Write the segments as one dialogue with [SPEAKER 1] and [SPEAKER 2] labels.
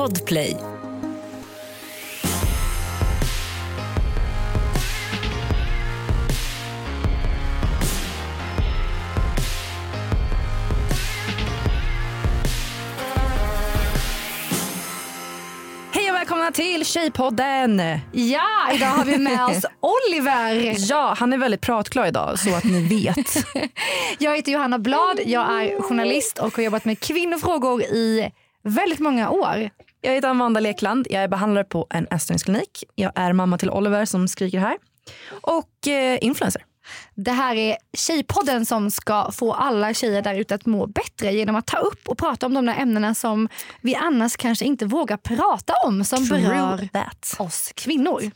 [SPEAKER 1] Podplay.
[SPEAKER 2] Hej och välkomna till Tjejpodden!
[SPEAKER 3] Ja, idag har vi med oss Oliver.
[SPEAKER 2] Ja, han är väldigt pratglad idag så att ni vet.
[SPEAKER 3] Jag heter Johanna Blad, jag är journalist och har jobbat med kvinnofrågor i väldigt många år.
[SPEAKER 2] Jag heter Amanda Lekland, jag är behandlare på en ätstörningsklinik. Jag är mamma till Oliver som skriker här. Och eh, influencer.
[SPEAKER 3] Det här är Tjejpodden som ska få alla tjejer där ute att må bättre genom att ta upp och prata om de där ämnena som vi annars kanske inte vågar prata om som
[SPEAKER 2] True
[SPEAKER 3] berör
[SPEAKER 2] that.
[SPEAKER 3] oss kvinnor.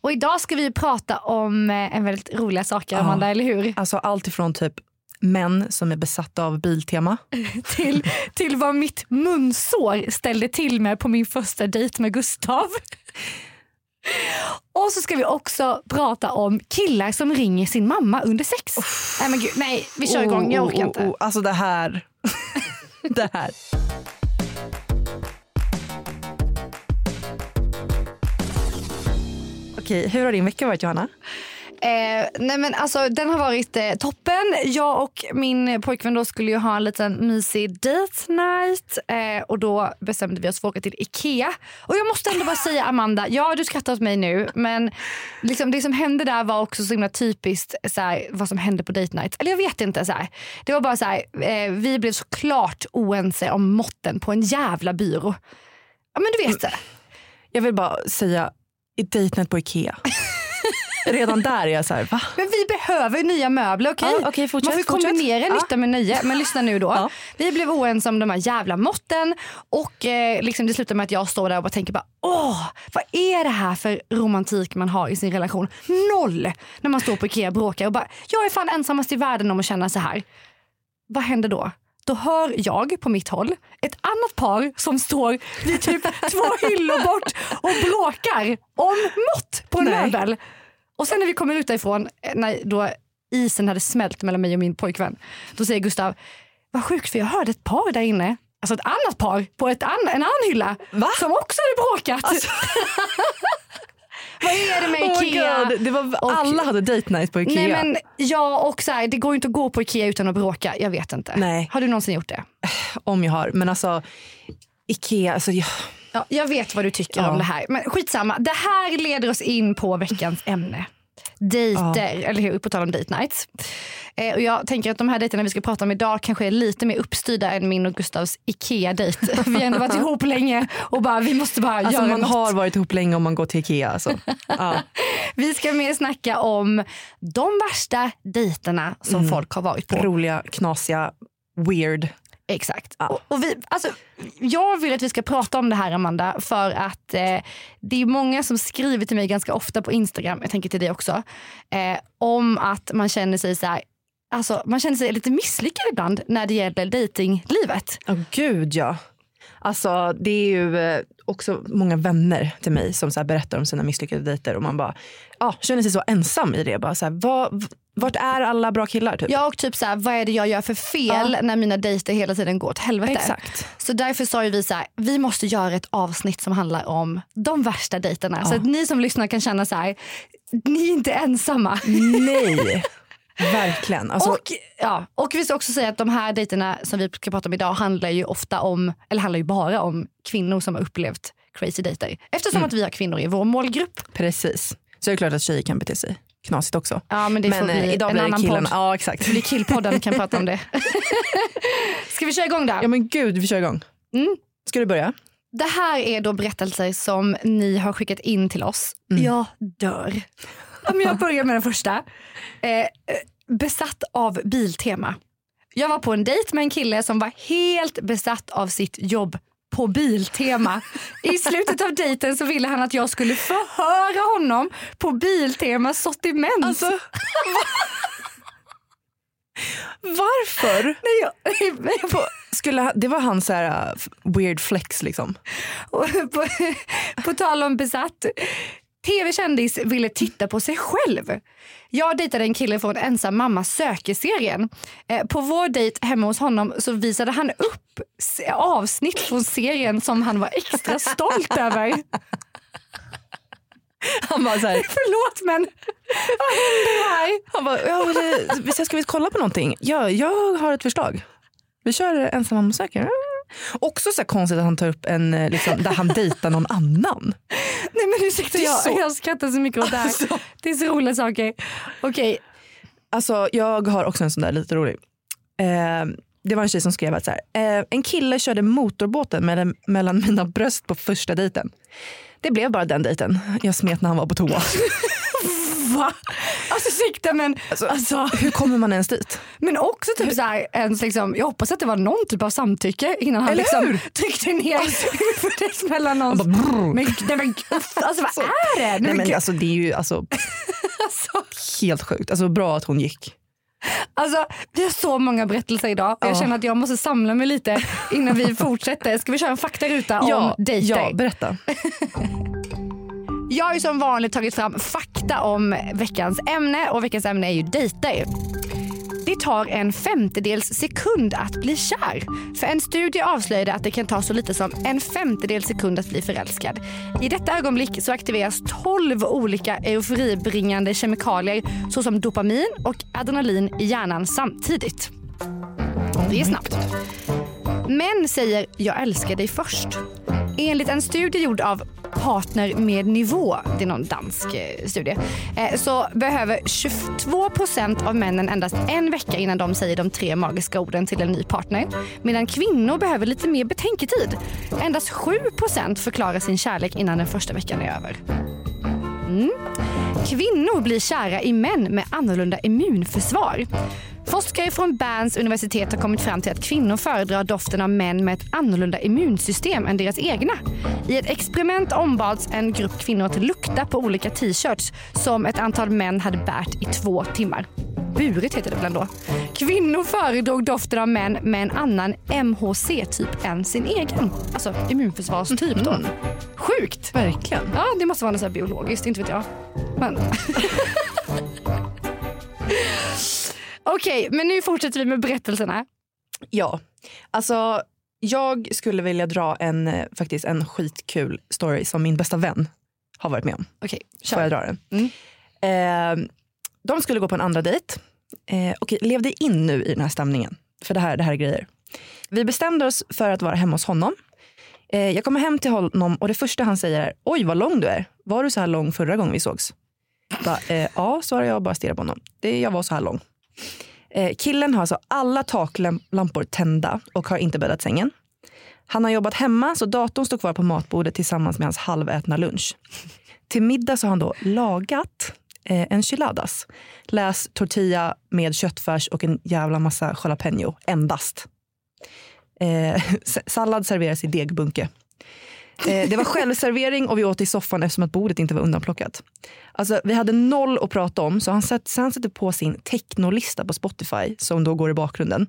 [SPEAKER 3] Och idag ska vi prata om eh, en väldigt roliga saker Amanda, eller hur?
[SPEAKER 2] Alltså allt ifrån typ män som är besatta av Biltema.
[SPEAKER 3] till, till vad mitt munsår ställde till med på min första dejt med Gustav. Och så ska vi också prata om killar som ringer sin mamma under sex. Nej men gud, nej vi kör igång, jag orkar
[SPEAKER 2] Oh,
[SPEAKER 3] inte.
[SPEAKER 2] oh, oh. Alltså det här. det här. Okej, hur har din vecka varit Johanna?
[SPEAKER 3] Eh, nej men alltså, den har varit eh, toppen. Jag och min pojkvän då skulle ju ha en liten mysig date night eh, och då bestämde vi oss för att åka till Ikea. Och jag måste ändå bara säga Amanda, ja du skrattar åt mig nu men liksom, det som hände där var också så himla typiskt såhär, vad som hände på date night. Eller jag vet inte. Såhär. Det var bara så här, eh, vi blev såklart oense om måtten på en jävla byrå. Ja men du vet.
[SPEAKER 2] Jag vill bara säga, i night på Ikea. Redan där är jag så här, va?
[SPEAKER 3] Men vi behöver nya möbler, okej?
[SPEAKER 2] Ja, okej, fortsätt,
[SPEAKER 3] Man får
[SPEAKER 2] fortsätt.
[SPEAKER 3] kombinera
[SPEAKER 2] Ja.
[SPEAKER 3] nytta med nöje. Men lyssna nu då.
[SPEAKER 2] Ja.
[SPEAKER 3] Vi blev oense om de här jävla måtten och eh, liksom det slutar med att jag står där och bara tänker bara åh, vad är det här för romantik man har i sin relation? Noll! När man står på Ikea och bråkar och bara jag är fan ensammast i världen om att känna så här. Vad händer då? Då hör jag på mitt håll ett annat par som står vid typ två hyllor bort och bråkar om mått på en möbel. Och sen när vi kommer ut därifrån, eh, när då isen hade smält mellan mig och min pojkvän, då säger Gustav, vad sjukt för jag hörde ett par där inne, alltså ett annat par på ett an- en annan hylla
[SPEAKER 2] Va?
[SPEAKER 3] som också hade bråkat. vad är det med
[SPEAKER 2] Oh
[SPEAKER 3] Ikea?
[SPEAKER 2] Det var,
[SPEAKER 3] Och-
[SPEAKER 2] alla hade date night på Ikea.
[SPEAKER 3] Nej men ja och så här, det går ju inte att gå på Ikea utan att bråka. Jag vet inte.
[SPEAKER 2] Nej.
[SPEAKER 3] Har du någonsin gjort det?
[SPEAKER 2] Om jag har. Men alltså, Ikea, alltså, jag,
[SPEAKER 3] Ja, jag vet vad du tycker
[SPEAKER 2] Ja.
[SPEAKER 3] om det här. Men skitsamma. Det här leder oss in på veckans ämne. Dejter, eller hur? På tal om date nights. Eh, och jag tänker att de här dejterna vi ska prata om idag kanske är lite mer uppstyrda än min och Gustavs Ikea-dejt. Vi har ändå varit ihop länge och bara, vi måste bara
[SPEAKER 2] alltså
[SPEAKER 3] göra
[SPEAKER 2] man
[SPEAKER 3] något.
[SPEAKER 2] har varit ihop länge om man går till Ikea. Alltså. Ja.
[SPEAKER 3] Vi ska mer snacka om de värsta dejterna som
[SPEAKER 2] Mm.
[SPEAKER 3] folk har varit på.
[SPEAKER 2] Roliga, knasiga, weird.
[SPEAKER 3] Exakt.
[SPEAKER 2] Ja.
[SPEAKER 3] Och, och vi, alltså, jag vill att vi ska prata om det här Amanda för att eh, det är många som skriver till mig ganska ofta på Instagram, jag tänker till dig också, eh, om att man känner sig så här, alltså, man känner sig lite misslyckad ibland när det gäller dejtinglivet.
[SPEAKER 2] Åh gud ja. Alltså det är ju eh, också många vänner till mig som så berättar om sina misslyckade dejter och man bara ja, känner sig så ensam i det. Bara så här, vad, vart är alla bra killar? Typ?
[SPEAKER 3] Jag och typ så här, vad är det jag gör för fel när mina dejter hela tiden går åt helvete.
[SPEAKER 2] Exakt.
[SPEAKER 3] Så därför sa ju vi så här, vi måste göra ett avsnitt som handlar om de värsta dejterna. Så
[SPEAKER 2] Ja.
[SPEAKER 3] att ni som lyssnar kan känna så här, ni är inte ensamma.
[SPEAKER 2] Nej, verkligen. Alltså,
[SPEAKER 3] och, ja, och vi ska också säga att de här dejterna som vi ska prata om idag handlar ju ofta om, eller handlar ju bara om kvinnor som har upplevt crazy dejter. Eftersom
[SPEAKER 2] Mm.
[SPEAKER 3] att vi har kvinnor i vår målgrupp.
[SPEAKER 2] Precis. Så är det klart att tjejer kan bete sig knasigt också.
[SPEAKER 3] Ja men det får
[SPEAKER 2] Men
[SPEAKER 3] bli
[SPEAKER 2] eh, idag
[SPEAKER 3] en
[SPEAKER 2] blir
[SPEAKER 3] annan
[SPEAKER 2] killarna.
[SPEAKER 3] podd.
[SPEAKER 2] Ja exakt.
[SPEAKER 3] Det blir killpodden, vi kan prata om det. ska vi köra igång då?
[SPEAKER 2] Ja men gud vi kör igång.
[SPEAKER 3] Mm.
[SPEAKER 2] Ska du börja?
[SPEAKER 3] Det här är då berättelser som ni har skickat in till oss.
[SPEAKER 2] Mm.
[SPEAKER 3] Jag dör. Om jag börjar med den första. Eh, eh, besatt av Biltema. Jag var på en dejt med en kille som var helt besatt av sitt jobb på Biltema. I slutet av dejten så ville han att jag skulle förhöra honom på Biltemas sortiment.
[SPEAKER 2] Alltså, Varför?
[SPEAKER 3] Nej, jag, nej, jag,
[SPEAKER 2] På, skulle, det var hans så här, uh, weird flex liksom.
[SPEAKER 3] På, på tal om besatt. TV-kändis ville titta på sig själv. Jag dejtade en kille från Ensam mamma söker-serien. Eh, på vår dejt hemma hos honom så visade han upp avsnitt från serien som han var extra stolt över.
[SPEAKER 2] Han bara så här,
[SPEAKER 3] Förlåt men vad händer här?
[SPEAKER 2] han bara, ja, det, ska- ska vi kolla på någonting? Ja, jag har ett förslag. Vi kör ensam mamma söker. Också så konstigt att han tar upp en eh, liksom, där han dejtar någon annan.
[SPEAKER 3] Nej men ursäkta jag,
[SPEAKER 2] så-
[SPEAKER 3] jag skrattar så mycket åt det här.
[SPEAKER 2] Alltså.
[SPEAKER 3] Det är så roliga saker. Okej,
[SPEAKER 2] Alltså, jag har också en sån där lite rolig. Eh, det var en tjej som skrev att så här, eh, en kille körde motorbåten mellan, mellan mina bröst på första dejten. Det blev bara den dejten. Jag smet när han var på toa.
[SPEAKER 3] va? Alltså ursäkta men, alltså,
[SPEAKER 2] Hur kommer man ens dit?
[SPEAKER 3] men också typ så här, ens liksom, jag hoppas att det var någon typ av samtycke innan han
[SPEAKER 2] Eller
[SPEAKER 3] liksom
[SPEAKER 2] hur?
[SPEAKER 3] tryckte ner huvudet mellan någon.
[SPEAKER 2] Han bara.
[SPEAKER 3] Men, nej, men, alltså vad är det? Nej,
[SPEAKER 2] Nej,
[SPEAKER 3] men,
[SPEAKER 2] alltså, det är ju alltså,
[SPEAKER 3] alltså,
[SPEAKER 2] helt sjukt. Alltså, bra att hon gick.
[SPEAKER 3] alltså, vi har så många berättelser idag och jag
[SPEAKER 2] Ja.
[SPEAKER 3] känner att jag måste samla mig lite innan vi fortsätter. Ska vi köra en faktaruta om dejter?
[SPEAKER 2] ja, berätta.
[SPEAKER 3] Jag har ju som vanligt tagit fram fakta om veckans ämne och veckans ämne är ju dejter. Det tar en femtedels sekund att bli kär. För en studie avslöjade att det kan ta så lite som en femtedels sekund att bli förälskad. I detta ögonblick så aktiveras 12 olika euforibringande kemikalier såsom dopamin och adrenalin i hjärnan samtidigt. Det är snabbt. Män säger jag älskar dig först. Enligt en studie gjord av Partner med nivå, det är någon dansk eh, studie, eh, så behöver 22 procent av männen endast en vecka innan de säger de tre magiska orden till en ny partner. Medan kvinnor behöver lite mer betänketid. Endast 7 procent förklarar sin kärlek innan den första veckan är över. Mm. Kvinnor blir kära i män med annorlunda immunförsvar. Forskare från Berns universitet har kommit fram till att kvinnor föredrar doften av män med ett annorlunda immunsystem än deras egna. I ett experiment ombads en grupp kvinnor att lukta på olika t-shirts som ett antal män hade bärt i två timmar. Burit heter det väl ändå. Kvinnor föredrog doften av män med en annan MHC-typ än sin egen. Alltså immunförsvarstyp då. Sjukt!
[SPEAKER 2] Verkligen.
[SPEAKER 3] Ja, det måste vara något så biologiskt, inte vet jag. Men... Okej, men nu fortsätter vi med berättelserna.
[SPEAKER 2] Ja, alltså jag skulle vilja dra en, eh, faktiskt en skitkul story som min bästa vän har varit med om.
[SPEAKER 3] Okej,
[SPEAKER 2] Får jag
[SPEAKER 3] kör.
[SPEAKER 2] dra den?
[SPEAKER 3] Mm.
[SPEAKER 2] Eh, de skulle gå på en andra dejt. Eh, okej, levde in nu i den här stämningen. För det här, det här är grejer. Vi bestämde oss för att vara hemma hos honom. Eh, jag kommer hem till honom och det första han säger är oj vad lång du är. Var du så här lång förra gången vi sågs? Bara, eh, ja, svarar jag och bara stirrar på honom. Det, jag var så här lång. Eh, killen har alltså alla taklampor tända och har inte bäddat sängen. Han har jobbat hemma så datorn står kvar på matbordet tillsammans med hans halvätna lunch. Till middag så har han då lagat eh, enchiladas. Läs tortilla med köttfärs och en jävla massa jalapeno, endast. Eh, sallad serveras i degbunke. Eh, det var självservering och vi åt i soffan eftersom att bordet inte var undanplockat. Alltså, vi hade noll att prata om så han, satt, så han sätter på sin technolista på Spotify som då går i bakgrunden.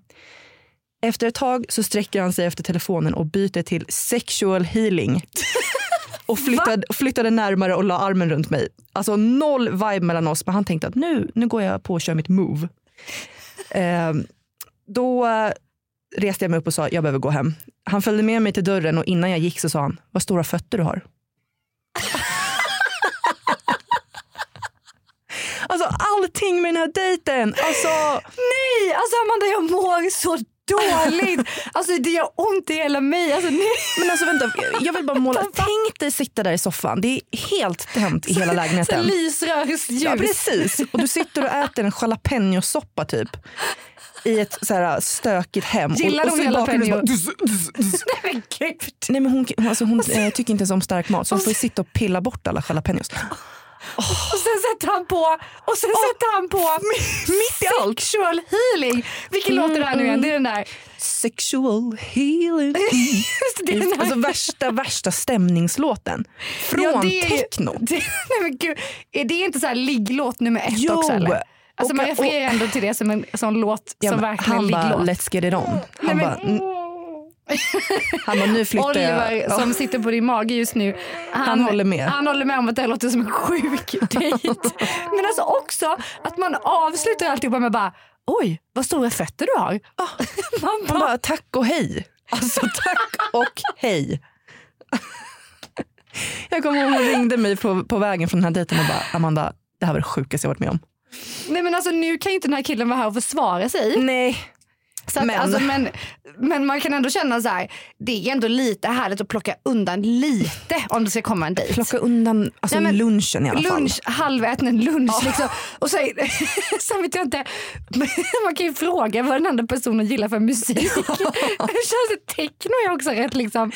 [SPEAKER 2] Efter ett tag så sträcker han sig efter telefonen och byter till sexual healing. Och flyttade, flyttade närmare och la armen runt mig. Alltså noll vibe mellan oss men han tänkte att nu, nu går jag på och kör mitt move. Eh, då reste jag mig upp och sa jag behöver gå hem. Han följde med mig till dörren och innan jag gick så sa han vad stora fötter du har. alltså allting med den här dejten. Alltså,
[SPEAKER 3] Nej, alltså Amanda jag mår så dåligt. Alltså det gör ont i hela mig. Alltså, nej.
[SPEAKER 2] men alltså vänta, jag vill bara måla. Tänk dig sitta där i soffan. Det är helt tänt i hela
[SPEAKER 3] Så
[SPEAKER 2] lägenheten.
[SPEAKER 3] lysrörsljus.
[SPEAKER 2] Ja precis. Och du sitter och äter en jalapenosoppa typ. I ett så här stökigt hem.
[SPEAKER 3] Gillar
[SPEAKER 2] och, och
[SPEAKER 3] hon
[SPEAKER 2] så
[SPEAKER 3] jalapeno?
[SPEAKER 2] så bara-
[SPEAKER 3] Nej men gud.
[SPEAKER 2] Nej, men hon, alltså, hon eh, tycker inte ens om stark mat så hon får sitta och pilla bort alla jalapenos.
[SPEAKER 3] Och sen sätter han på, och sen sätter han på
[SPEAKER 2] Mitt i allt.
[SPEAKER 3] sexual healing. Vilken låt är det här nu igen? Det är den där.
[SPEAKER 2] Sexual healing.
[SPEAKER 3] Det, är den där.
[SPEAKER 2] Alltså värsta, värsta stämningslåten. Från
[SPEAKER 3] Ja, det är
[SPEAKER 2] techno.
[SPEAKER 3] Det, nej men gud, är det inte så här ligglåt nummer ett
[SPEAKER 2] Jo.
[SPEAKER 3] också eller? Alltså
[SPEAKER 2] Och-
[SPEAKER 3] man refererar ändå till det som en sån låt
[SPEAKER 2] Ja,
[SPEAKER 3] som verkligen
[SPEAKER 2] han bara
[SPEAKER 3] ligglåt.
[SPEAKER 2] let's get it on. Han bara, "Mm, Han bara, nu flyttar
[SPEAKER 3] Oliver
[SPEAKER 2] jag. Ja.
[SPEAKER 3] som sitter på din mage just nu.
[SPEAKER 2] Han håller med.
[SPEAKER 3] Han håller med om att det här låter som en sjuk dejt. Men alltså också att man avslutar alltihopa med bara oj vad stora fötter du har. Man
[SPEAKER 2] Han
[SPEAKER 3] bara,
[SPEAKER 2] bara, tack och hej. Alltså tack och hej. Jag kommer ihåg hon ringde mig på, på vägen från den här dejten och bara, Amanda, det här var det sjukaste jag varit med om.
[SPEAKER 3] nej men alltså nu kan ju inte den här killen vara här och försvara sig.
[SPEAKER 2] Nej.
[SPEAKER 3] Så att,
[SPEAKER 2] Men-
[SPEAKER 3] Alltså, men, men man kan ändå känna så här, det är ändå lite härligt att plocka undan lite om det ska komma en dejt.
[SPEAKER 2] Plocka undan alltså,
[SPEAKER 3] Nej,
[SPEAKER 2] lunchen i alla fall.
[SPEAKER 3] lunch, halväten lunch. Liksom. Och så, sen vet jag inte, man kan ju fråga vad den andra personen gillar för musik. Känns det techno är också rätt liksom.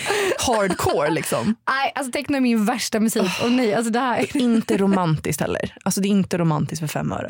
[SPEAKER 2] Hardcore liksom.
[SPEAKER 3] Nej, alltså techno är min värsta musik. Och nej, alltså det här.
[SPEAKER 2] Inte romantiskt heller. Alltså det är inte romantiskt för fem öre.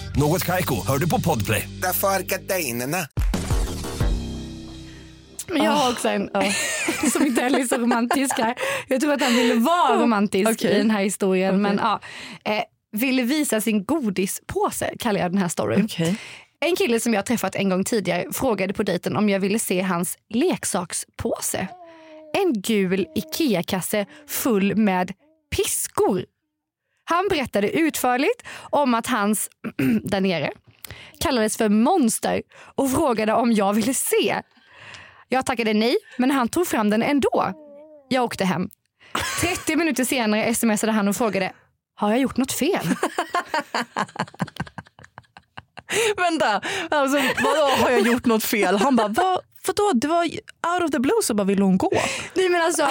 [SPEAKER 4] Något Kaiko, hör du på Podplay.
[SPEAKER 5] Därför är gardinerna.
[SPEAKER 3] Men jag har också en som inte heller är så romantisk här. Jag tror att han ville vara romantisk
[SPEAKER 2] Okej.
[SPEAKER 3] i den här historien. Men ja, eh, ville visa sin godispåse kallar jag den här storyn.
[SPEAKER 2] Okej.
[SPEAKER 3] En kille som jag träffat en gång tidigare frågade på dejten om jag ville se hans leksakspåse. En gul Ikea-kasse full med piskor. Han berättade utförligt om att hans, där nere, kallades för monster och frågade om jag ville se. Jag tackade nej, men han tog fram den ändå. Jag åkte hem. 30 minuter senare smsade han och frågade har jag gjort något fel?
[SPEAKER 2] Vänta, alltså, vadå har jag gjort något fel? Han bara, vad, vadå? Det var out of the blue så bara ville hon gå.
[SPEAKER 3] Nej men alltså,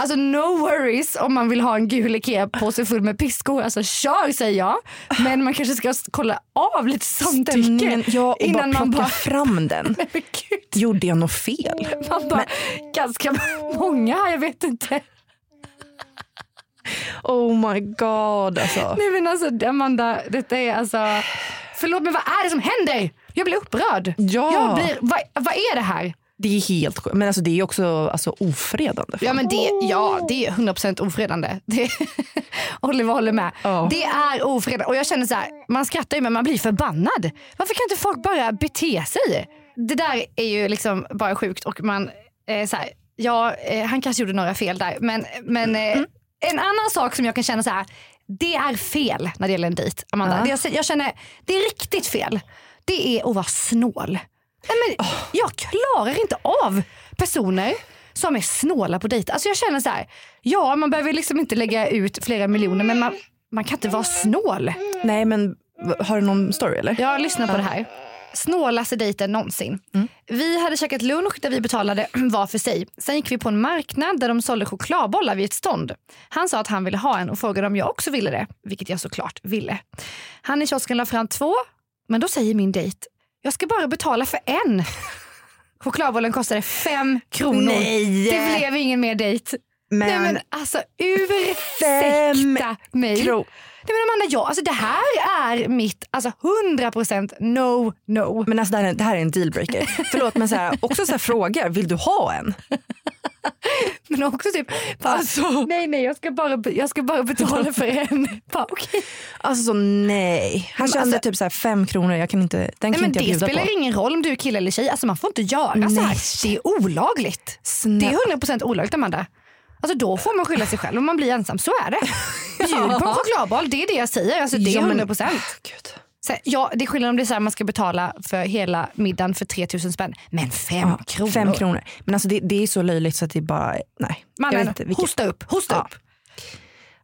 [SPEAKER 3] alltså no worries om man vill ha en gul Ikea-påse full med piskor. Alltså kör säger jag. Men man kanske ska kolla av lite samtycke
[SPEAKER 2] ja, och
[SPEAKER 3] innan
[SPEAKER 2] bara
[SPEAKER 3] man bara,
[SPEAKER 2] fram den.
[SPEAKER 3] Men gud.
[SPEAKER 2] Gjorde jag något fel?
[SPEAKER 3] Man bara, ganska många här, jag vet inte.
[SPEAKER 2] Oh my god alltså.
[SPEAKER 3] Nej men alltså Amanda, detta är alltså, förlåt men vad är det som händer? Jag blir upprörd.
[SPEAKER 2] Ja.
[SPEAKER 3] Jag blir, vad, vad är det här?
[SPEAKER 2] Det är helt sjukt. Men alltså, det är också alltså, ofredande.
[SPEAKER 3] Ja men det, ja, det är 100% ofredande. Det, Oliver håller med.
[SPEAKER 2] Ja.
[SPEAKER 3] Det är ofredande. Och jag känner så här, man skrattar ju men man blir förbannad. Varför kan inte folk bara bete sig? Det där är ju liksom bara sjukt och man, eh, så här, ja eh, han kanske gjorde några fel där men, men eh, en annan sak som jag kan känna så här, det är fel när det gäller en dejt. Amanda.
[SPEAKER 2] Ja.
[SPEAKER 3] Det, jag, jag känner, det är riktigt fel. Det är att vara snål. Nej, men Jag klarar inte av personer som är snåla på dejt. Alltså jag känner så här, ja man behöver liksom inte lägga ut flera miljoner men man, man kan inte vara snål.
[SPEAKER 2] Nej men har du någon story eller?
[SPEAKER 3] Jag lyssnar på det här. Snålaste dejten någonsin. Vi hade käkat lunch där vi betalade var för sig. Sen gick vi på en marknad där de sålde chokladbollar vid ett stånd. Han sa att han ville ha en och frågade om jag också ville det, vilket jag såklart ville. Han i kiosken la fram två, men då säger min dejt, jag ska bara betala för en. Chokladbollen kostade fem kronor.
[SPEAKER 2] Nej.
[SPEAKER 3] Det blev ingen mer dejt.
[SPEAKER 2] Men,
[SPEAKER 3] Nej men alltså ursäkta mig.
[SPEAKER 2] kro-
[SPEAKER 3] Nej men Amanda, ja, alltså det här är mitt alltså 100% no no.
[SPEAKER 2] men alltså, det, här är, det här är en dealbreaker. Förlåt men så här, också så här frågor, vill du ha en?
[SPEAKER 3] Men också typ, bara,
[SPEAKER 2] Alltså.
[SPEAKER 3] nej nej jag ska bara, jag ska bara betala för en. Bara, okay.
[SPEAKER 2] Alltså så nej. Han kände
[SPEAKER 3] alltså-
[SPEAKER 2] typ så här fem kronor, jag kan inte, den kan
[SPEAKER 3] Nej, men
[SPEAKER 2] inte jag
[SPEAKER 3] det
[SPEAKER 2] bjuda
[SPEAKER 3] spelar
[SPEAKER 2] på.
[SPEAKER 3] ingen roll om du är kille eller tjej, alltså man får inte göra så här.
[SPEAKER 2] Nej.
[SPEAKER 3] Det är olagligt.
[SPEAKER 2] Snälla.
[SPEAKER 3] Det är 100% olagligt Amanda. Alltså då får man skylla sig själv om man blir ensam, så är det. Bjud på en chokladboll, det är det jag säger. Alltså, det är
[SPEAKER 2] Ja, men-
[SPEAKER 3] 100%.
[SPEAKER 2] Gud.
[SPEAKER 3] Så, ja, det är skillnad om det är så här, man ska betala för hela middagen för 3000 spänn. Men fem
[SPEAKER 2] Ja,
[SPEAKER 3] kronor.
[SPEAKER 2] Fem kronor. Men alltså det, det är så löjligt så att det bara, nej.
[SPEAKER 3] Mannen,
[SPEAKER 2] inte, vilket-
[SPEAKER 3] hosta upp, hosta
[SPEAKER 2] Ja.
[SPEAKER 3] upp.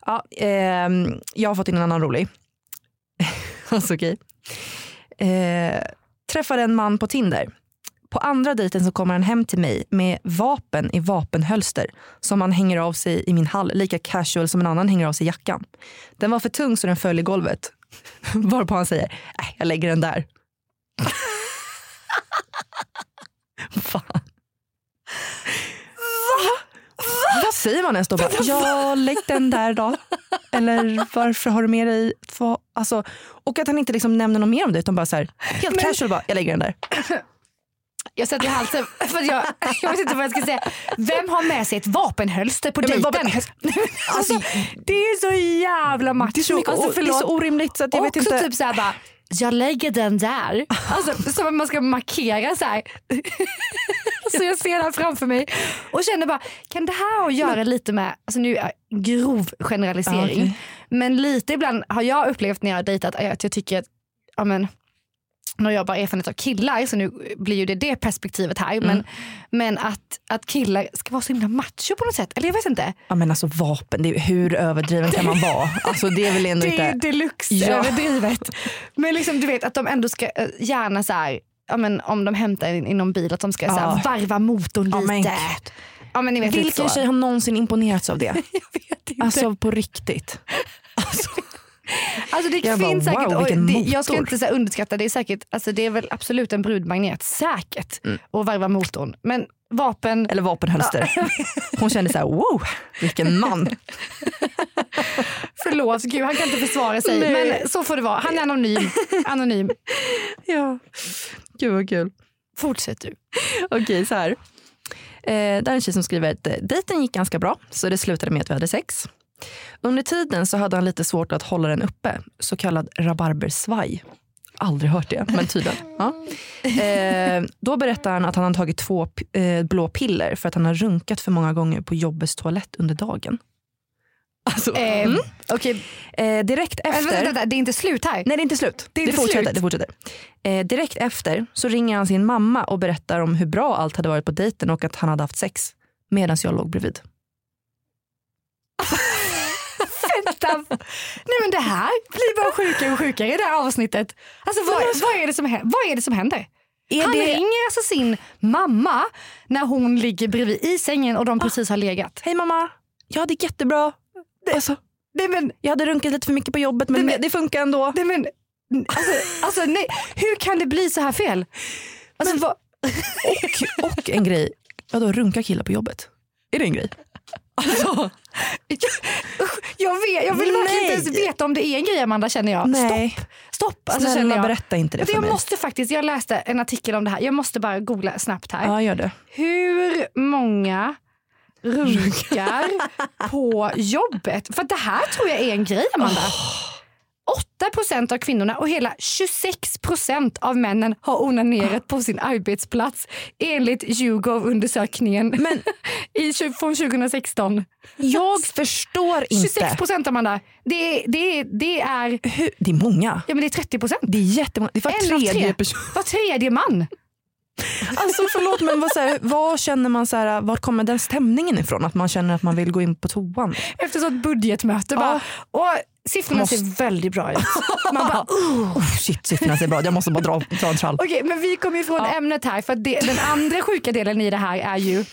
[SPEAKER 2] Ja, ehm, jag har fått in en annan rolig. alltså okej. Eh, träffade en man på Tinder. På andra dejten så kommer han hem till mig med vapen i vapenhölster som han hänger av sig i min hall, lika casual som en annan hänger av sig jackan. Den var för tung så den föll i golvet. Varpå han säger, nej jag lägger den där. Fan. Vad säger man ens då? Bara, ja, lägg den där då. Eller varför har du med dig två? Alltså, och att han inte liksom nämner något mer om det utan bara så här, helt casual bara, jag lägger den där.
[SPEAKER 3] Jag sätter i halsen för jag, jag vet inte vad jag ska säga. Vem har med sig ett vapenhölster på dejten?
[SPEAKER 2] vapen-
[SPEAKER 3] alltså, det är så jävla macho.
[SPEAKER 2] Det är så, mycket,
[SPEAKER 3] alltså,
[SPEAKER 2] det är så orimligt så att jag vet inte.
[SPEAKER 3] typ såhär bara, jag lägger den där. Alltså, som att man ska markera så här. så jag ser det här framför mig och känner bara, kan det här ha att göra lite med, alltså nu är grov generalisering,
[SPEAKER 2] okej.
[SPEAKER 3] men lite ibland har jag upplevt när jag har dejtat att jag tycker att, ja men när jag bara erfarenhet av killar så nu blir ju det det perspektivet här.
[SPEAKER 2] Mm.
[SPEAKER 3] Men, men att, att killar ska vara så himla macho på något sätt. Eller jag vet inte.
[SPEAKER 2] Ja, men alltså vapen, det är, hur överdriven kan man vara? Alltså, det är väl ändå
[SPEAKER 3] Det är deluxe
[SPEAKER 2] Ja.
[SPEAKER 3] överdrivet. Men liksom, du vet att de ändå ska eh, gärna så här, ja, men om de hämtar i någon bil att de ska så här,
[SPEAKER 2] Ja.
[SPEAKER 3] varva motorn
[SPEAKER 2] Ja,
[SPEAKER 3] lite.
[SPEAKER 2] men
[SPEAKER 3] Ja, men ni vet
[SPEAKER 2] Vilken tjej har någonsin imponerats av det?
[SPEAKER 3] Jag vet inte.
[SPEAKER 2] Alltså på riktigt.
[SPEAKER 3] Alltså det
[SPEAKER 2] Jag bara,
[SPEAKER 3] finns säkert,
[SPEAKER 2] wow,
[SPEAKER 3] och
[SPEAKER 2] vilken
[SPEAKER 3] det, jag ska inte så underskatta, det är säkert, alltså det är väl absolut en brudmagnet, säkert,
[SPEAKER 2] Mm.
[SPEAKER 3] att varva motorn. Men vapen,
[SPEAKER 2] Eller vapenhölster. Hon kände så här, wow, vilken man.
[SPEAKER 3] förlåt, gud han kan inte försvara sig.
[SPEAKER 2] Nej.
[SPEAKER 3] Men så får det vara, han är anonym. anonym.
[SPEAKER 2] Ja. Gud vad kul.
[SPEAKER 3] Fortsätt du.
[SPEAKER 2] Okej, så här. Eh, där är en tjej som skriver att eh, dejten gick ganska bra så det slutade med att vi hade sex. Under tiden så hade han lite svårt att hålla den uppe, så kallad rabarbersvaj. Aldrig hört det, men tydligen. Ja. Eh, då berättar han att han har tagit två eh, blå piller för att han har runkat för många gånger på jobbets toalett under dagen. Alltså,
[SPEAKER 3] Eh,
[SPEAKER 2] mm.
[SPEAKER 3] Okej,
[SPEAKER 2] eh, direkt efter...
[SPEAKER 3] vänta, vänta, det är inte slut här.
[SPEAKER 2] Nej det är inte slut.
[SPEAKER 3] Det är inte
[SPEAKER 2] fortsätter.
[SPEAKER 3] slut.
[SPEAKER 2] Det fortsätter. Eh, direkt efter så ringer han sin mamma och berättar om hur bra allt hade varit på dejten och att han hade haft sex medan jag låg bredvid.
[SPEAKER 3] Vänta. Nej men det här blir bara sjukare och sjukare i det här avsnittet. Alltså vad, vad, är, det som, vad är det som händer?
[SPEAKER 2] Är
[SPEAKER 3] Han
[SPEAKER 2] det...
[SPEAKER 3] ringer alltså sin mamma när hon ligger bredvid i sängen och de precis har legat.
[SPEAKER 2] Hej mamma, jag hade jättebra. Alltså,
[SPEAKER 3] Nej men,
[SPEAKER 2] jag hade runkat lite för mycket på jobbet men det,
[SPEAKER 3] men-
[SPEAKER 2] funkar ändå.
[SPEAKER 3] nej men, alltså, alltså nej. Hur kan det bli så här fel? Alltså, vad,
[SPEAKER 2] Och, och en grej, vadå runka killar på jobbet? Är det en grej? Alltså,
[SPEAKER 3] jag, vet, jag vill verkligen inte ens
[SPEAKER 2] Nej.
[SPEAKER 3] veta om det är en grej Amanda känner jag.
[SPEAKER 2] nej.
[SPEAKER 3] Stopp, stopp. Alltså,
[SPEAKER 2] Snälla
[SPEAKER 3] jag.
[SPEAKER 2] berätta inte det för
[SPEAKER 3] jag
[SPEAKER 2] mig.
[SPEAKER 3] måste faktiskt, jag läste en artikel om det här. Jag måste bara googla snabbt här.
[SPEAKER 2] Ja gör det.
[SPEAKER 3] Hur många runkar på jobbet? För det här tror jag är en grej Amanda. 8% av kvinnorna och hela 26% av männen har onanerat på sin arbetsplats enligt YouGov-undersökningen
[SPEAKER 2] Men
[SPEAKER 3] i, från 2016.
[SPEAKER 2] jag förstår inte.
[SPEAKER 3] 26 Amanda. Det, det, det är
[SPEAKER 2] Hur, det är många.
[SPEAKER 3] ja, men det är 30
[SPEAKER 2] Det är jättemånga. Det är var tredje
[SPEAKER 3] tre.
[SPEAKER 2] person.
[SPEAKER 3] Var tredje man.
[SPEAKER 2] Alltså förlåt men vad, så här, vad känner man så här, vart kommer den stämningen ifrån? Att man känner att man vill gå in på toan?
[SPEAKER 3] Efter ett budgetmöte. Bara. Och siffrorna
[SPEAKER 2] Måste-
[SPEAKER 3] ser väldigt bra ut. Man bara,
[SPEAKER 2] Oh, shit siffrorna ser bra Jag måste bara dra, dra en trall.
[SPEAKER 3] Okej, men vi kommer ifrån ämnet här. För det, den andra sjuka delen i det här är ju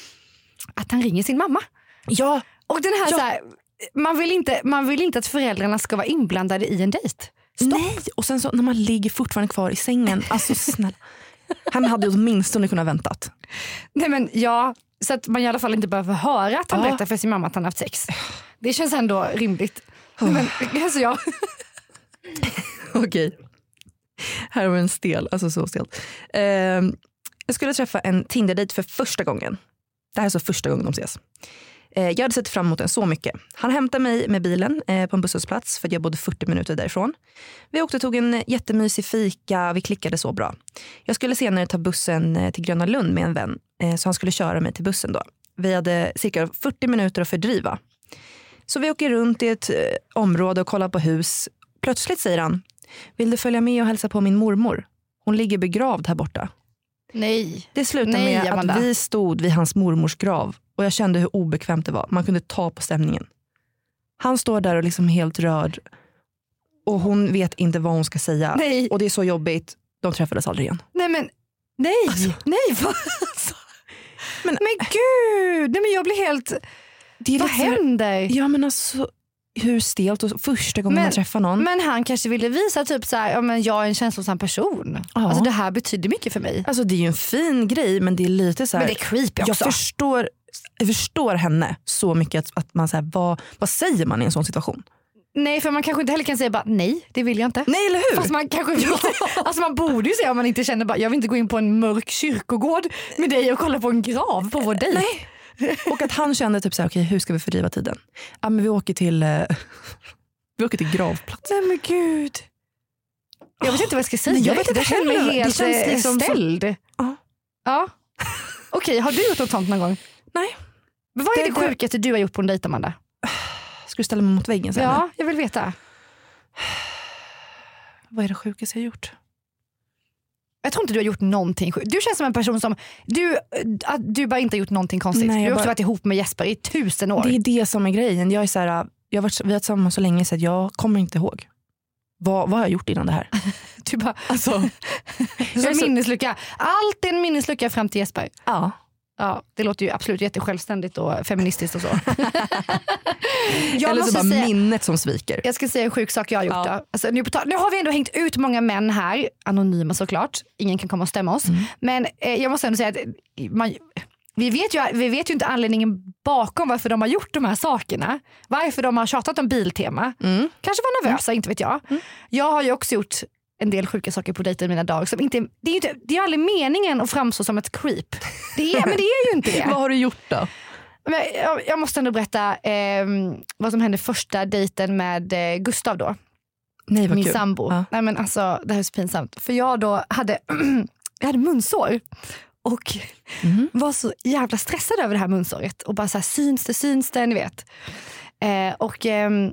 [SPEAKER 3] att han ringer sin mamma.
[SPEAKER 2] Ja,
[SPEAKER 3] Och den här,
[SPEAKER 2] Ja.
[SPEAKER 3] så här man, vill inte, man vill inte att föräldrarna ska vara inblandade i en dejt.
[SPEAKER 2] nej. Och sen så när man ligger fortfarande kvar i sängen. Alltså snälla. Han hade ju åtminstone kunnat väntat.
[SPEAKER 3] Nej, men ja, så att man i alla fall inte behöver höra att han
[SPEAKER 2] Ja.
[SPEAKER 3] berättar för sin mamma att han har haft sex. Det känns ändå rimligt. Men, alltså, ja.
[SPEAKER 2] Okej. Här var en stel, alltså så stel. Ehm, jag skulle träffa en Tinder-dejt för första gången. Det här är så första gången de ses. Eh, jag hade sett fram emot den så mycket. Han hämtade mig med bilen eh, på en busshållplats för att jag bodde 40 minuter därifrån. Vi åkte och tog en jättemysig fika, vi klickade så bra. Jag skulle senare ta bussen eh, till Gröna Lund med en vän, eh, så han skulle köra mig till bussen då. Vi hade cirka 40 minuter att fördriva. Så vi åker runt i ett eh, område och kollar på hus. Plötsligt säger han, vill du följa med och hälsa på min mormor? Hon ligger begravd här borta.
[SPEAKER 3] Nej.
[SPEAKER 2] Det slutade
[SPEAKER 3] Nej,
[SPEAKER 2] med
[SPEAKER 3] Amanda.
[SPEAKER 2] att vi stod vid hans mormors grav och jag kände hur obekvämt det var. Man kunde ta på stämningen. Han står där och liksom helt rörd och hon vet inte vad hon ska säga.
[SPEAKER 3] Nej.
[SPEAKER 2] Och det är så jobbigt. De träffades aldrig igen.
[SPEAKER 3] Nej men nej, nej vad? Alltså. Men,
[SPEAKER 2] Men-
[SPEAKER 3] gud, nej men jag blir helt,
[SPEAKER 2] Det är
[SPEAKER 3] vad
[SPEAKER 2] lite
[SPEAKER 3] händer?
[SPEAKER 2] Ja men alltså, hur stelt och första gången
[SPEAKER 3] Men-
[SPEAKER 2] man träffar någon.
[SPEAKER 3] Men han kanske ville visa typ så här, ja, men jag är en känslosam person.
[SPEAKER 2] Ja.
[SPEAKER 3] Alltså, det här betyder mycket för mig.
[SPEAKER 2] Alltså det är ju en fin grej men det är lite så här,
[SPEAKER 3] Men det är creepy
[SPEAKER 2] jag
[SPEAKER 3] också.
[SPEAKER 2] förstår, jag förstår henne så mycket att, att man så här, vad, vad säger man i en sån situation?
[SPEAKER 3] Nej för man kanske inte heller kan säga bara nej det vill jag inte.
[SPEAKER 2] Nej eller hur?
[SPEAKER 3] Fast man kanske vill, alltså man borde ju säga om man inte känner bara jag vill inte gå in på en mörk kyrkogård med dig och kolla på en grav på vår dejt.
[SPEAKER 2] Och att han kände typ såhär, okej hur ska vi fördriva tiden? Ja men vi åker till, eh, vi åker till gravplats.
[SPEAKER 3] Nej men gud. Jag vet inte vad jag ska säga.
[SPEAKER 2] Nej, jag vet inte
[SPEAKER 3] jag känner mig
[SPEAKER 2] Det
[SPEAKER 3] helt
[SPEAKER 2] känns
[SPEAKER 3] eh,
[SPEAKER 2] liksom som-
[SPEAKER 3] ställd.
[SPEAKER 2] Ja.
[SPEAKER 3] Ja. Okej, har du gjort något sånt någon gång?
[SPEAKER 2] Nej.
[SPEAKER 3] Men vad är det,
[SPEAKER 2] Det- det-
[SPEAKER 3] sjukaste du har gjort på en dejt Amanda?
[SPEAKER 2] Ska du ställa mig mot väggen sen?
[SPEAKER 3] Ja, jag vill veta.
[SPEAKER 2] Vad är det sjukaste jag gjort?
[SPEAKER 3] Jag tror inte du har gjort någonting sjukt. Du känns som en person som, du, att du bara inte har gjort någonting konstigt.
[SPEAKER 2] Nej,
[SPEAKER 3] du har också
[SPEAKER 2] bara-
[SPEAKER 3] varit ihop med Jesper i tusen år.
[SPEAKER 2] Det är det som är grejen. Jag är så här, jag har varit, vi har varit tillsammans så länge så att jag kommer inte ihåg. Vad, vad har jag gjort innan det här?
[SPEAKER 3] Du bara,
[SPEAKER 2] Alltså, så-
[SPEAKER 3] minneslucka. Allt är en minneslucka fram till Jesper.
[SPEAKER 2] ja.
[SPEAKER 3] Ja, det låter ju absolut jättesjälvständigt och feministiskt och så.
[SPEAKER 2] Eller så bara
[SPEAKER 3] säga,
[SPEAKER 2] minnet som sviker.
[SPEAKER 3] jag ska säga en sjuk sak jag har gjort.
[SPEAKER 2] Ja.
[SPEAKER 3] Alltså, nu, nu har vi ändå hängt ut många män här, anonyma såklart. Ingen kan komma och stämma oss.
[SPEAKER 2] Mm.
[SPEAKER 3] Men eh, jag måste ändå säga att eh, man, vi, vet ju, vi vet ju inte anledningen bakom varför de har gjort de här sakerna. Varför de har tjatat om Biltema.
[SPEAKER 2] Mm.
[SPEAKER 3] Kanske var nervösa, inte vet jag. Jag har ju också gjort en del sjuka saker på dejter i mina dagar. Som inte, det, är inte, det är aldrig meningen att framstå som ett creep. Det är, men det är ju inte det.
[SPEAKER 2] Vad har du gjort då?
[SPEAKER 3] Men jag, jag måste ändå berätta eh, vad som hände första dejten med eh, Gustav då.
[SPEAKER 2] Nej
[SPEAKER 3] min
[SPEAKER 2] kul.
[SPEAKER 3] sambo.
[SPEAKER 2] Ja.
[SPEAKER 3] Nej, men alltså, det här är så pinsamt. För jag då hade, jag hade munsår. Och
[SPEAKER 2] Mhm.
[SPEAKER 3] var så jävla stressad över det här munsåret. Och bara så här, syns det, syns det, ni vet. Eh, och ehm,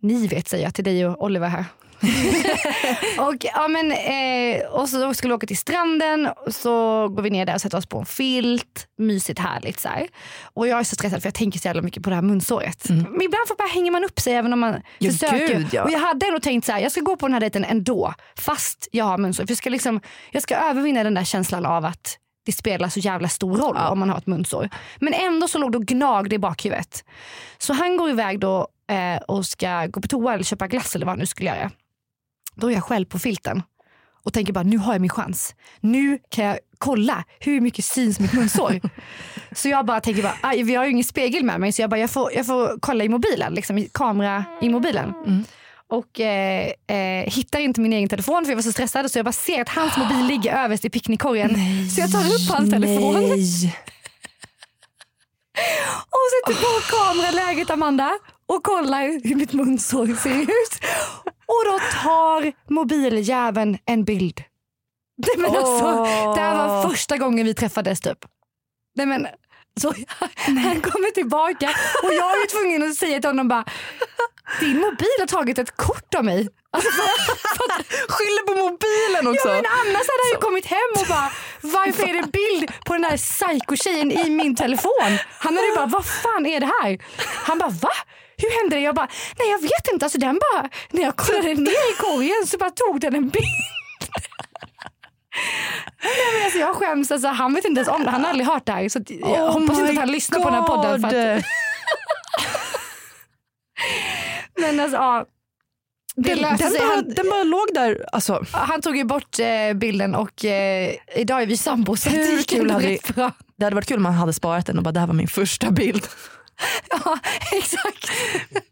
[SPEAKER 3] ni vet säger jag till dig och Oliver här. och, ja, men, eh, och så skulle vi åka till stranden så går vi ner där och sätter oss på en filt. Mysigt härligt så här. Och jag är så stressad för jag tänker så jävla mycket på det här munsåret. Men ibland får bara hänger man upp sig även om man
[SPEAKER 2] Ja,
[SPEAKER 3] försöker.
[SPEAKER 2] gud, ja.
[SPEAKER 3] Och jag hade ändå tänkt så här, jag ska gå på den här dejten ändå fast jag har munsår. För jag ska, liksom, jag ska övervinna den där känslan av att det spelar så jävla stor roll om man har ett munsår. Men ändå så låg det och gnagde i bakhuvudet. Så han går iväg då eh, och ska gå på toa eller köpa glass eller vad han nu skulle göra. Då är jag själv på filten och tänker bara nu har jag min chans. Nu kan jag kolla hur mycket syns mitt munsår. så jag bara tänker bara, aj, vi har ju ingen spegel med mig så jag bara jag får, jag får kolla i mobilen, liksom i kamera i mobilen. Och eh, eh, hittar inte min egen telefon för jag var så stressad så jag bara ser att hans mobil ligger överst i picknickkorgen. Så jag tar upp hans telefon
[SPEAKER 2] Nej.
[SPEAKER 3] och sätter på kameraläget Amanda och kollar hur mitt munsår ser ut. Och då tar mobiljäveln en bild. Nej, men alltså,
[SPEAKER 2] Åh.
[SPEAKER 3] Det här var första gången vi träffades typ. Nej, men, så, han kommer tillbaka och jag är tvungen att säga till honom bara din mobil har tagit ett kort av mig. Alltså,
[SPEAKER 2] Skyller på mobilen också.
[SPEAKER 3] Ja, men annars hade han ju kommit hem och bara varför är det bild på den där psykotjejen i min telefon? Han hade ju bara vad fan är det här? Han bara va? Hur hände det? Jag bara nej jag vet inte. Alltså, den bara, när jag kollade ner i korgen så bara tog den en bild. Nej, men alltså, jag skäms. Alltså, han vet inte ens om det. Han har aldrig hört det här. Så jag
[SPEAKER 2] Oh
[SPEAKER 3] hoppas inte att han lyssnar på den här podden. För att,
[SPEAKER 2] God.
[SPEAKER 3] men alltså, ja. Det
[SPEAKER 2] Den, den, bara,
[SPEAKER 3] Han,
[SPEAKER 2] den bara låg där. Alltså,
[SPEAKER 3] han tog ju bort eh, bilden och eh, idag är vi sambos.
[SPEAKER 2] Hur
[SPEAKER 3] det
[SPEAKER 2] kul hade det hade varit kul om man hade sparat den och bara det här var min första bild.
[SPEAKER 3] Ja, exakt.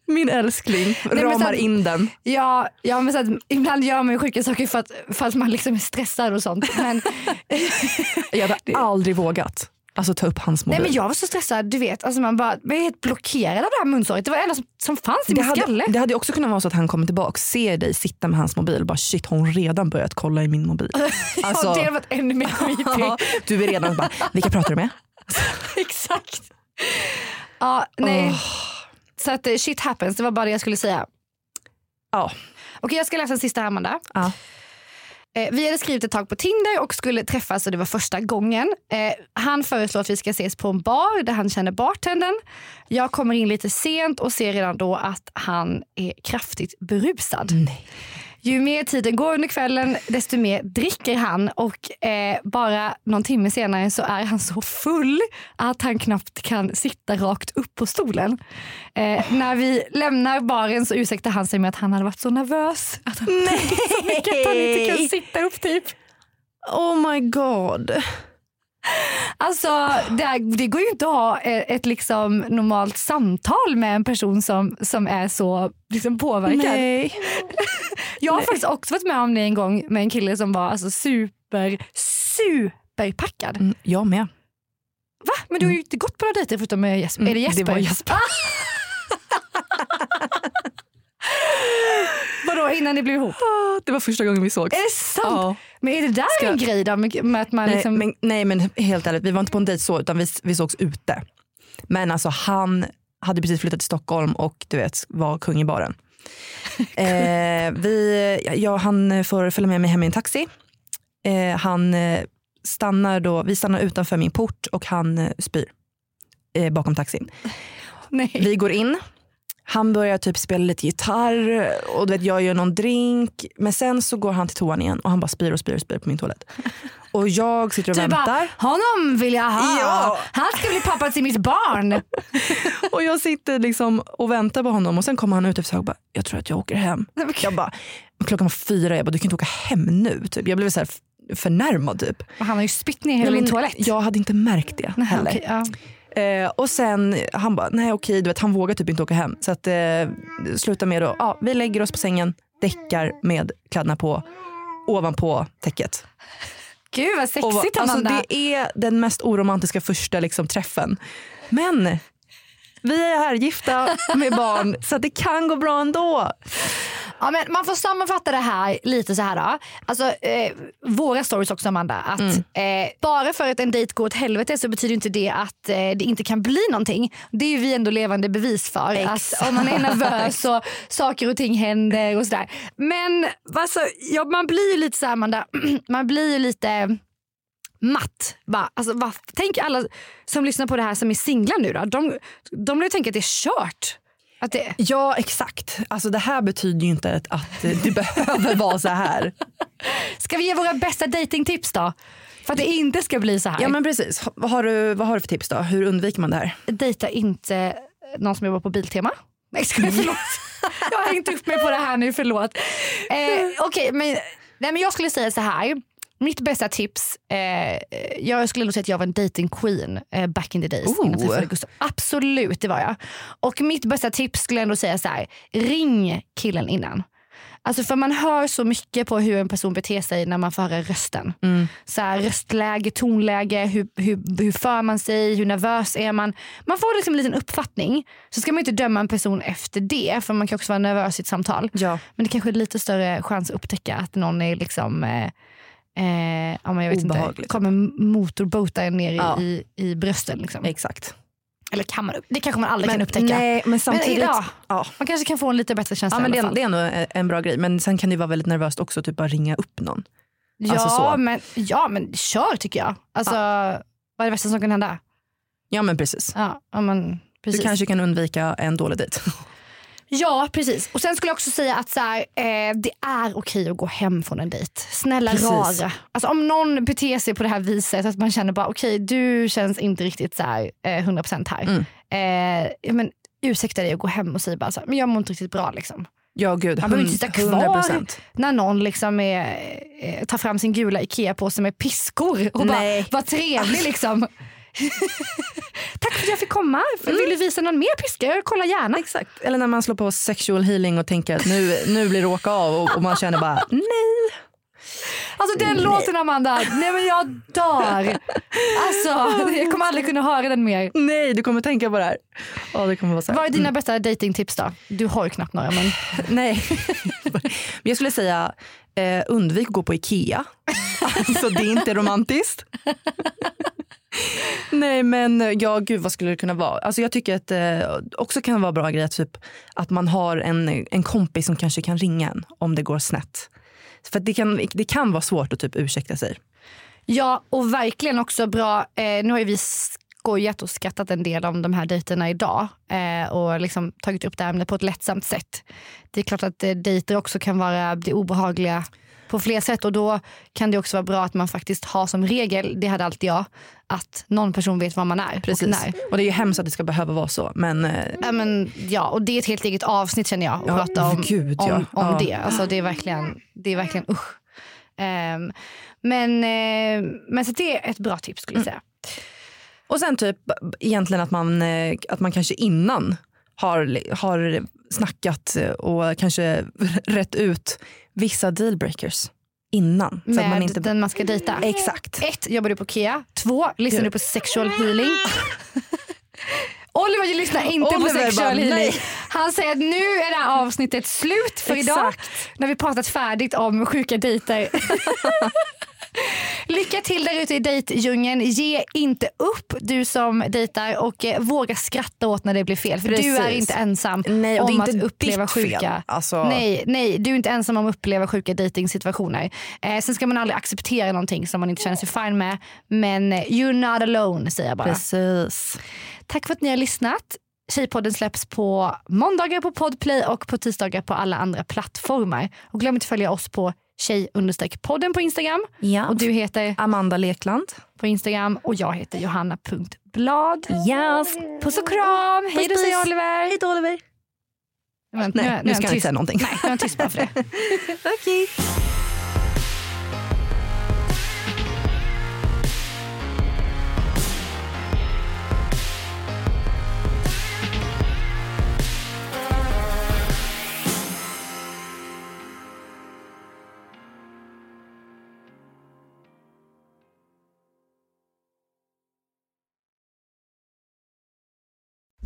[SPEAKER 2] Min älskling.
[SPEAKER 3] men
[SPEAKER 2] Ramar in den.
[SPEAKER 3] Ja, ja men så att, ibland gör man ju sjuka saker för att, för att man liksom är stressad och sånt. Men,
[SPEAKER 2] Jag hade aldrig vågat alltså, ta upp hans mobil.
[SPEAKER 3] nej, men jag var så stressad, du vet. Alltså man bara, man är helt blockerad av det här munsåret. Det var det enda som, som fanns i
[SPEAKER 2] det,
[SPEAKER 3] min skalle.
[SPEAKER 2] hade, det hade också kunnat vara så att han kommer tillbaka, ser dig sitta med hans mobil och bara shit har hon redan börjat kolla i min mobil. Alltså,
[SPEAKER 3] ja, det hade varit ännu mer creepy.
[SPEAKER 2] du är redan bara, vilka pratar du med?
[SPEAKER 3] exakt. Ja, nej. Så att eh, shit happens, det var bara det jag skulle säga.
[SPEAKER 2] Ja.
[SPEAKER 3] Okej, jag ska läsa den sista här Amanda. Eh, vi hade skrivit ett tag på Tinder och skulle träffas och det var första gången. Eh, han föreslår att vi ska ses på en bar där han känner bartendern. Jag kommer in lite sent och ser redan då att han är kraftigt berusad. Ju mer tiden går under kvällen desto mer dricker han och eh, bara någon timme senare så är han så full att han knappt kan sitta rakt upp på stolen. Eh, när vi lämnar baren så ursäktar han sig med att han hade varit så nervös att han, så mycket att han inte kan sitta upp typ.
[SPEAKER 2] Oh my god.
[SPEAKER 3] Alltså det, det går ju inte att ha ett, ett liksom normalt samtal med en person som, som är så liksom påverkad.
[SPEAKER 2] Nej.
[SPEAKER 3] Jag har faktiskt också varit med om det en gång med en kille som var alltså super, superpackad.
[SPEAKER 2] Mm, jag med.
[SPEAKER 3] Va? Men du har ju inte gått på några dejter förutom med Jesper. är det Jesper?
[SPEAKER 2] Mm, Det var Jesper.
[SPEAKER 3] Vadå innan ni blev ihop?
[SPEAKER 2] Ah, Det var första gången vi sågs.
[SPEAKER 3] Är det sant?
[SPEAKER 2] Ja.
[SPEAKER 3] Men är det där
[SPEAKER 2] Ska-
[SPEAKER 3] en grej då med att man
[SPEAKER 2] Nej,
[SPEAKER 3] liksom...
[SPEAKER 2] men, nej men helt ärligt, vi var inte på en dejt så utan vi, vi sågs ute. Men alltså han hade precis flyttat till Stockholm och du vet var kung i baren. eh, vi, ja, han får följa med mig hem i en taxi. Eh, han eh, stannar då, vi stannar utanför min port och han eh, spyr eh, bakom taxin.
[SPEAKER 3] nej.
[SPEAKER 2] Vi går in. Han börjar typ spela lite gitarr och du vet, jag gör någon drink. Men sen så går han till toan igen och han bara spyr och spyr och spyr på min toalett. Och jag sitter och
[SPEAKER 3] Du
[SPEAKER 2] väntar.
[SPEAKER 3] bara, honom vill jag ha.
[SPEAKER 2] Ja.
[SPEAKER 3] Han ska bli pappa till mitt barn.
[SPEAKER 2] Och jag sitter liksom och väntar på honom och sen kommer han ut efter ett tag och bara, jag tror att jag åker hem. Jag bara, klockan var fyra, jag bara, du kan inte åka hem nu. Typ. Jag blev så här förnärmad typ.
[SPEAKER 3] Och Han har ju spytt ner hela din toalett.
[SPEAKER 2] Jag hade inte märkt det
[SPEAKER 3] Nej,
[SPEAKER 2] heller.
[SPEAKER 3] okej, ja.
[SPEAKER 2] Eh, och sen han bara, nej okej, du vet, han vågar typ inte åka hem. Så att eh, sluta med då, ja, vi lägger oss på sängen, däckar med kläderna på, ovanpå täcket.
[SPEAKER 3] Gud vad sexigt
[SPEAKER 2] Och, alltså,
[SPEAKER 3] Amanda.
[SPEAKER 2] det är den mest oromantiska första liksom, träffen. Men vi är här gifta med barn så att det kan gå bra ändå.
[SPEAKER 3] Ja, men man får sammanfatta det här lite så här. Då. Alltså, eh, våra stories också Amanda. Att,
[SPEAKER 2] Mm.
[SPEAKER 3] eh, bara för att en dejt går åt helvete så betyder inte det att eh, det inte kan bli någonting. Det är vi ändå levande bevis för. Att om man är nervös och saker och ting händer och sådär. Men alltså, ja, man blir ju lite så här Amanda, man blir ju lite matt. Bara, alltså, va, tänk alla som lyssnar på det här som är singlar nu då. De, de blir ju tänka att det är kört. Att det,
[SPEAKER 2] Ja exakt. Alltså, det här betyder ju inte att, att det behöver vara så här.
[SPEAKER 3] Ska vi ge våra bästa datingtips då? För att det inte ska bli så här.
[SPEAKER 2] Ja men precis. Vad har du, vad har du för tips då? Hur undviker man det här?
[SPEAKER 3] Dejta inte någon som jobbar på Biltema. Nej skojar, förlåt. jag har hängt upp mig på det här nu, förlåt. Eh, Okej, men, nej, men jag skulle säga så här. Mitt bästa tips, eh, jag skulle nog säga att jag var en dating queen eh, back in the days.
[SPEAKER 2] Oh.
[SPEAKER 3] Innan jag Gustav. Absolut, det var jag. Och mitt bästa tips skulle jag ändå säga så här. Ring killen innan. Alltså för man hör så mycket på hur en person beter sig när man får höra rösten. Så här, röstläge, tonläge, hur, hur, hur för man sig, hur nervös är man. Man får liksom en liten uppfattning. Så ska man inte döma en person efter det för man kan också vara nervös i ett samtal.
[SPEAKER 2] Ja.
[SPEAKER 3] Men det kanske är lite större chans att upptäcka att någon är liksom eh, eh, ja, men jag vet inte,
[SPEAKER 2] Obehagligt.
[SPEAKER 3] kommer motorbota ner i,
[SPEAKER 2] Ja.
[SPEAKER 3] i, i brösten. Liksom.
[SPEAKER 2] Exakt.
[SPEAKER 3] Eller kan man, det kanske man aldrig kan upptäcka.
[SPEAKER 2] Nej men samtidigt.
[SPEAKER 3] idag-
[SPEAKER 2] ja.
[SPEAKER 3] Man kanske kan få en lite bättre känsla
[SPEAKER 2] Ja, men det, är, det är ändå en bra grej. Men sen kan det vara väldigt nervöst också typ bara ringa upp någon.
[SPEAKER 3] Ja,
[SPEAKER 2] Alltså så.
[SPEAKER 3] Men, ja men kör tycker jag. Alltså, Vad är det värsta som kan hända?
[SPEAKER 2] Ja men precis.
[SPEAKER 3] Ja, ja, men,
[SPEAKER 2] Du
[SPEAKER 3] precis.
[SPEAKER 2] kanske kan undvika en dålig dejt.
[SPEAKER 3] ja precis. Och sen skulle jag också säga att så här, eh, det är okej att gå hem från en dejt. Snälla
[SPEAKER 2] Precis.
[SPEAKER 3] rara. Alltså, om någon beter sig på det här viset att man känner bara okej du känns inte riktigt så här, eh, 100% här.
[SPEAKER 2] Mm.
[SPEAKER 3] Eh, men, ursäkta dig och gå hem och säga bara så här, men jag mår inte riktigt bra. Liksom.
[SPEAKER 2] Ja gud,
[SPEAKER 3] Man behöver inte sitta kvar
[SPEAKER 2] 100%.
[SPEAKER 3] när någon liksom är, eh, tar fram sin gula Ikea-påse med piskor och
[SPEAKER 2] Nej.
[SPEAKER 3] bara var trevlig liksom. Tack för att jag fick komma. Vill du visa någon mer piskor? Kolla gärna.
[SPEAKER 2] Exakt. Eller när man slår på sexual healing och tänker att nu, nu blir det åka av och, och man känner bara nej.
[SPEAKER 3] Alltså den låten Amanda, nej men jag dör. Alltså jag kommer aldrig kunna höra den mer.
[SPEAKER 2] Nej, du kommer tänka på det här. Ja, det kommer vara så här.
[SPEAKER 3] Vad är dina bästa datingtips då? Du har ju knappt några men
[SPEAKER 2] Nej. Men jag skulle säga eh, undvik att gå på Ikea. Alltså det är inte romantiskt. Nej men ja gud vad skulle det kunna vara? Alltså jag tycker att det eh, också kan vara bra grej att, typ, att man har en, en kompis som kanske kan ringa en om det går snett. För att det kan, det kan vara svårt att typ ursäkta sig.
[SPEAKER 3] Ja och verkligen också bra, eh, nu har ju vi skojat och skrattat en del om de här dejterna idag eh, och liksom tagit upp det här ämnet på ett lättsamt sätt. Det är klart att eh, dejter också kan vara, det obehagliga på fler sätt och då kan det också vara bra att man faktiskt har som regel, det hade alltid jag, att någon person vet var man är
[SPEAKER 2] Precis.
[SPEAKER 3] och när.
[SPEAKER 2] Och det är ju hemskt att det ska behöva vara så. Men eh,
[SPEAKER 3] Ja, men, ja, och det är ett helt eget avsnitt känner jag att
[SPEAKER 2] Ja,
[SPEAKER 3] prata om,
[SPEAKER 2] gud, ja.
[SPEAKER 3] om, om
[SPEAKER 2] Ja.
[SPEAKER 3] det. Alltså, det är verkligen, det är verkligen usch. Ehm, men, eh, men så det är ett bra tips skulle jag säga.
[SPEAKER 2] Och sen typ egentligen att man, eh, att man kanske innan har, har snackat och kanske rätt ut vissa dealbreakers innan. Så att
[SPEAKER 3] Med
[SPEAKER 2] man inte...
[SPEAKER 3] den man ska dejta.
[SPEAKER 2] Exakt.
[SPEAKER 3] Ett, jobbar du på Ikea? Två, lyssnar du på sexual healing? Oliver lyssnar inte på
[SPEAKER 2] Oliver
[SPEAKER 3] sexual
[SPEAKER 2] bara,
[SPEAKER 3] healing. Han säger att nu är det här avsnittet slut för idag.
[SPEAKER 2] Exakt.
[SPEAKER 3] När vi pratat färdigt om sjuka dejter. Lycka till där ute i dejtdjungeln. Ge inte upp du som dejtar och eh, våga skratta åt när det blir fel. För du
[SPEAKER 2] Precis.
[SPEAKER 3] är inte ensam
[SPEAKER 2] Nej,
[SPEAKER 3] om
[SPEAKER 2] inte
[SPEAKER 3] att uppleva sjuka.
[SPEAKER 2] Alltså-
[SPEAKER 3] Nej, nej, du är inte ensam om att uppleva sjuka dejtingsituationer. Eh, sen ska man aldrig acceptera någonting som man inte känner sig fine med. Men eh, you're not alone säger jag bara.
[SPEAKER 2] Precis.
[SPEAKER 3] Tack för att ni har lyssnat. Tjejpodden släpps på måndagar på Podplay och på tisdagar på alla andra plattformar. Och glöm inte att följa oss på tjej-podden på Instagram.
[SPEAKER 2] Ja.
[SPEAKER 3] Och du heter
[SPEAKER 2] Amanda Lekland.
[SPEAKER 3] på Instagram och jag heter johanna.blad.
[SPEAKER 2] Yes.
[SPEAKER 3] Puss och kram. Hej då säger Oliver.
[SPEAKER 2] Hej då Oliver.
[SPEAKER 3] Men,
[SPEAKER 2] Nej,
[SPEAKER 3] är-
[SPEAKER 2] nu
[SPEAKER 3] är
[SPEAKER 2] ska jag inte säga någonting.
[SPEAKER 3] Nej, nu är han tyst bara för det.
[SPEAKER 2] Okej.